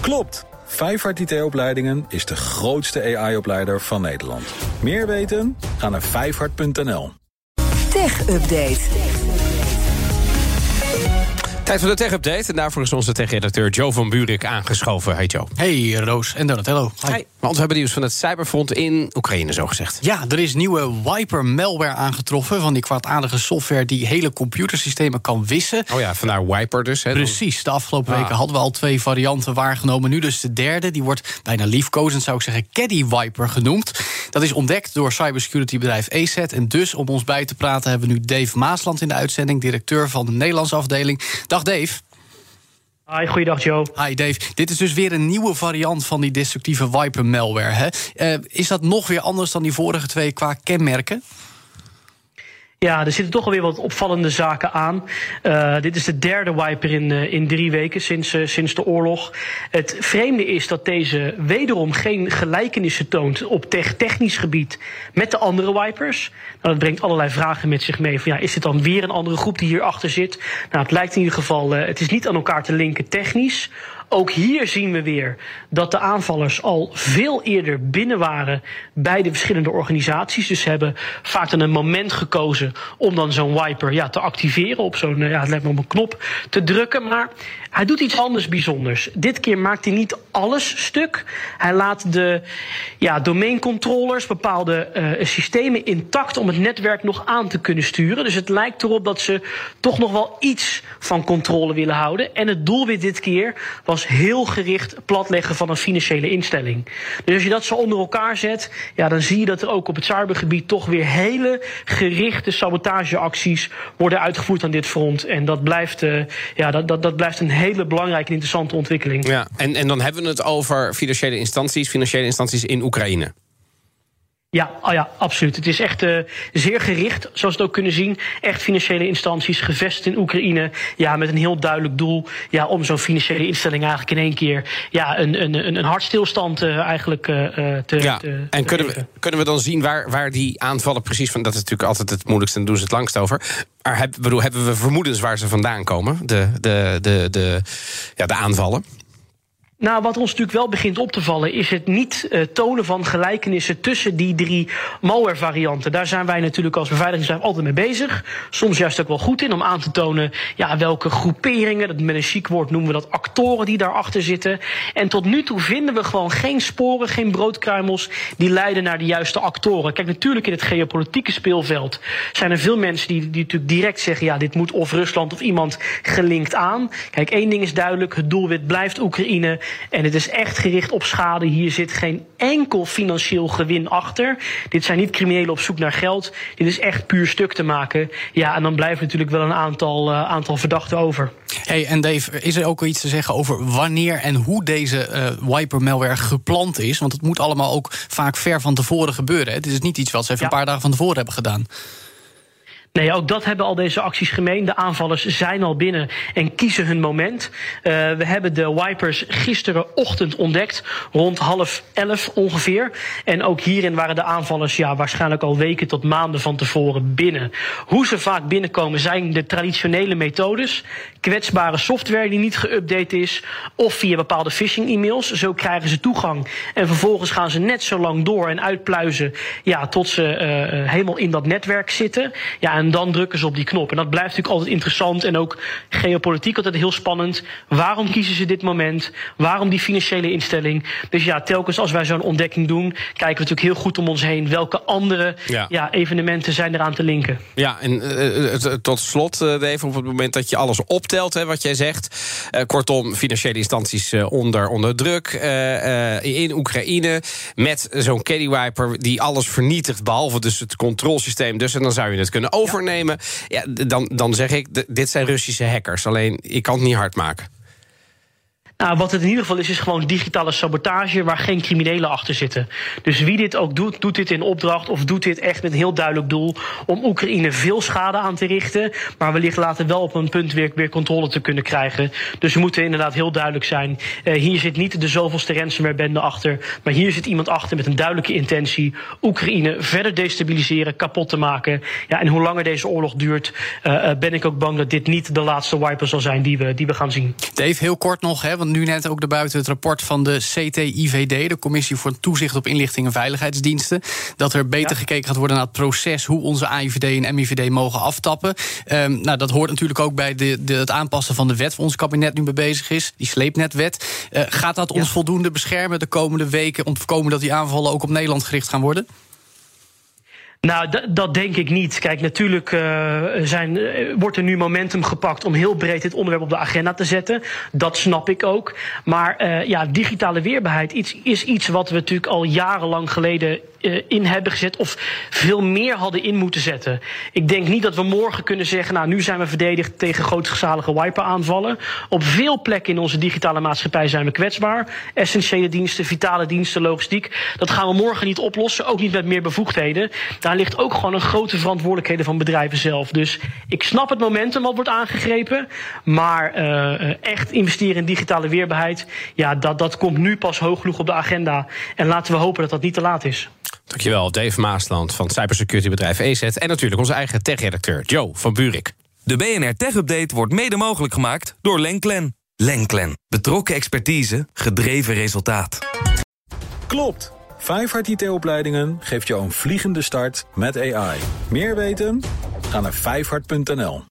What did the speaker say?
Klopt! Vijfhart IT-opleidingen is de grootste AI-opleider van Nederland. Meer weten? Ga naar vijfhart.nl. Tech Update. Tijd voor de tech-update. En daarvoor is onze tech-redacteur Joe van Buurik aangeschoven. Hey Joe. Hey Roos en Donatello. Hi. Hi. Want we hebben nieuws van het cyberfront in Oekraïne, zo gezegd. Ja, er is nieuwe Wiper-malware aangetroffen... van die kwaadaardige software die hele computersystemen kan wissen. Oh ja, vandaar Wiper dus. Hè? Precies. De afgelopen weken hadden we al twee varianten waargenomen. Nu dus de derde. Die wordt bijna liefkozend, zou ik zeggen, Caddy Wiper genoemd. Dat is ontdekt door cybersecurity bedrijf ESET. En dus om ons bij te praten hebben we nu Dave Maasland in de uitzending... directeur van de Nederlandse afdeling. Dag Dave. Hi, goeiedag Joe. Hi Dave. Dit is dus weer een nieuwe variant van die destructieve wiper malware. Hè? Uh, is dat nog weer anders dan die vorige twee qua kenmerken? Ja, er zitten toch alweer wat opvallende zaken aan. Uh, dit is de derde wiper in, uh, in drie weken sinds, uh, sinds de oorlog. Het vreemde is dat deze wederom geen gelijkenissen toont op technisch gebied met de andere wipers. Nou, dat brengt allerlei vragen met zich mee. Van, ja, is dit dan weer een andere groep die hierachter zit? Nou, het lijkt in ieder geval, het is niet aan elkaar te linken technisch. Ook hier zien we weer dat de aanvallers al veel eerder binnen waren bij de verschillende organisaties. Dus ze hebben vaak een moment gekozen om dan zo'n wiper ja, te activeren. Op zo'n, ja, het lijkt op een knop te drukken. Maar hij doet iets anders bijzonders. Dit keer maakt hij niet alles stuk. Hij laat de ja, domeincontrollers, bepaalde uh, systemen intact om het netwerk nog aan te kunnen sturen. Dus het lijkt erop dat ze toch nog wel iets van controle willen houden. En het doelwit dit keer was heel gericht platleggen van een financiële instelling. Dus als je dat zo onder elkaar zet, ja, dan zie je dat er ook op het cybergebied toch weer hele gerichte sabotageacties worden uitgevoerd aan dit front. En dat blijft, uh, ja, dat, dat, dat blijft een hele belangrijke en interessante ontwikkeling. Ja, en, en dan hebben we het over financiële instanties, financiële instanties in Oekraïne. Ja, oh ja, absoluut. Het is echt uh, zeer gericht, zoals we het ook kunnen zien. Echt financiële instanties gevestigd in Oekraïne. Ja, met een heel duidelijk doel. Ja, om zo'n financiële instelling eigenlijk in één keer ja, een, een, een hartstilstand uh, eigenlijk uh, te. Ja, te, en kunnen we, kunnen we dan zien waar, waar die aanvallen precies van. Dat is natuurlijk altijd het moeilijkste en doen ze het langst over. Maar heb, bedoel, hebben we vermoedens waar ze vandaan komen? De, de, de, de, ja, de aanvallen? Nou, wat ons natuurlijk wel begint op te vallen, is het niet uh, tonen van gelijkenissen tussen die drie malware-varianten. Daar zijn wij natuurlijk als beveiligingsbedrijf altijd mee bezig. Soms juist ook wel goed in om aan te tonen ja, welke groeperingen, dat met een chic woord noemen we dat actoren die daarachter zitten. En tot nu toe vinden we gewoon geen sporen, geen broodkruimels die leiden naar de juiste actoren. Kijk, natuurlijk in het geopolitieke speelveld zijn er veel mensen die, die natuurlijk direct zeggen: ja, dit moet of Rusland of iemand gelinkt aan. Kijk, één ding is duidelijk: het doelwit blijft Oekraïne. En het is echt gericht op schade. Hier zit geen enkel financieel gewin achter. Dit zijn niet criminelen op zoek naar geld. Dit is echt puur stuk te maken. Ja, en dan blijft natuurlijk wel een aantal, uh, aantal verdachten over. Hey, en Dave, is er ook iets te zeggen over wanneer en hoe deze uh, wiper malware gepland is? Want het moet allemaal ook vaak ver van tevoren gebeuren. Het is niet iets wat ze even ja. een paar dagen van tevoren hebben gedaan. Nee, ook dat hebben al deze acties gemeen. De aanvallers zijn al binnen en kiezen hun moment. Uh, we hebben de wipers gisterenochtend ontdekt, rond half elf ongeveer. En ook hierin waren de aanvallers ja, waarschijnlijk al weken tot maanden van tevoren binnen. Hoe ze vaak binnenkomen zijn de traditionele methodes. Kwetsbare software die niet geüpdate is. Of via bepaalde phishing-e-mails. Zo krijgen ze toegang. En vervolgens gaan ze net zo lang door en uitpluizen ja, tot ze uh, helemaal in dat netwerk zitten. Ja, en dan drukken ze op die knop. En dat blijft natuurlijk altijd interessant en ook geopolitiek altijd heel spannend. Waarom kiezen ze dit moment? Waarom die financiële instelling? Dus ja, telkens als wij zo'n ontdekking doen, kijken we natuurlijk heel goed om ons heen. Welke andere ja. Ja, evenementen zijn eraan te linken? Ja, en uh, tot slot, uh, even op het moment dat je alles optelt, hè, wat jij zegt. Uh, kortom, financiële instanties onder, onder druk. in Oekraïne met zo'n caddywiper die alles vernietigt, behalve dus het controlesysteem. Dus en dan zou je het kunnen over overnemen. Ja, dan, dan zeg ik, dit zijn Russische hackers. Alleen, ik kan het niet hard maken. Nou, wat het in ieder geval is, is gewoon digitale sabotage waar geen criminelen achter zitten. Dus wie dit ook doet, doet dit in opdracht of doet dit echt met een heel duidelijk doel om Oekraïne veel schade aan te richten, maar wellicht later wel op een punt weer, weer controle te kunnen krijgen. Dus we moeten inderdaad heel duidelijk zijn. Uh, hier zit niet de zoveelste ransomware-bende achter, maar hier zit iemand achter met een duidelijke intentie Oekraïne verder destabiliseren, kapot te maken. Ja, en hoe langer deze oorlog duurt, uh, ben ik ook bang dat dit niet de laatste wiper zal zijn die we, die we gaan zien. Dave, heel kort nog, hè, kwam nu net ook naar buiten het rapport van de CTIVD, de Commissie voor Toezicht op Inlichting en Veiligheidsdiensten. Dat er beter gekeken gaat worden naar het proces hoe onze AIVD en MIVD mogen aftappen. Um, nou, dat hoort natuurlijk ook bij de, de, het aanpassen van de wet waar ons kabinet nu mee bezig is, die sleepnetwet. Uh, gaat dat ons voldoende beschermen de komende weken om te voorkomen dat die aanvallen ook op Nederland gericht gaan worden? Nou, dat denk ik niet. Kijk, natuurlijk uh, zijn, uh, wordt er nu momentum gepakt om heel breed dit onderwerp op de agenda te zetten. Dat snap ik ook. Maar uh, ja, digitale weerbaarheid iets, is iets wat we natuurlijk al jarenlang geleden in hebben gezet of veel meer hadden in moeten zetten. Ik denk niet dat we morgen kunnen zeggen, nou nu zijn we verdedigd tegen grootschalige wiper-aanvallen. Op veel plekken in onze digitale maatschappij zijn we kwetsbaar. Essentiële diensten, vitale diensten, logistiek. Dat gaan we morgen niet oplossen, ook niet met meer bevoegdheden. Daar ligt ook gewoon een grote verantwoordelijkheden van bedrijven zelf. Dus ik snap het momentum wat wordt aangegrepen. Maar uh, echt investeren in digitale weerbaarheid, ja, dat, dat komt nu pas hoog genoeg op de agenda. En laten we hopen dat dat niet te laat is. Dankjewel, Dave Maasland van cybersecurity-bedrijf EZ. En natuurlijk onze eigen tech-redacteur Joe van Burik. De BNR Tech Update wordt mede mogelijk gemaakt door Lenklen. Lenklen. Betrokken expertise, gedreven resultaat. Klopt. Vijfhart IT-opleidingen geeft jou een vliegende start met AI. Meer weten? Ga naar vijfhart.nl.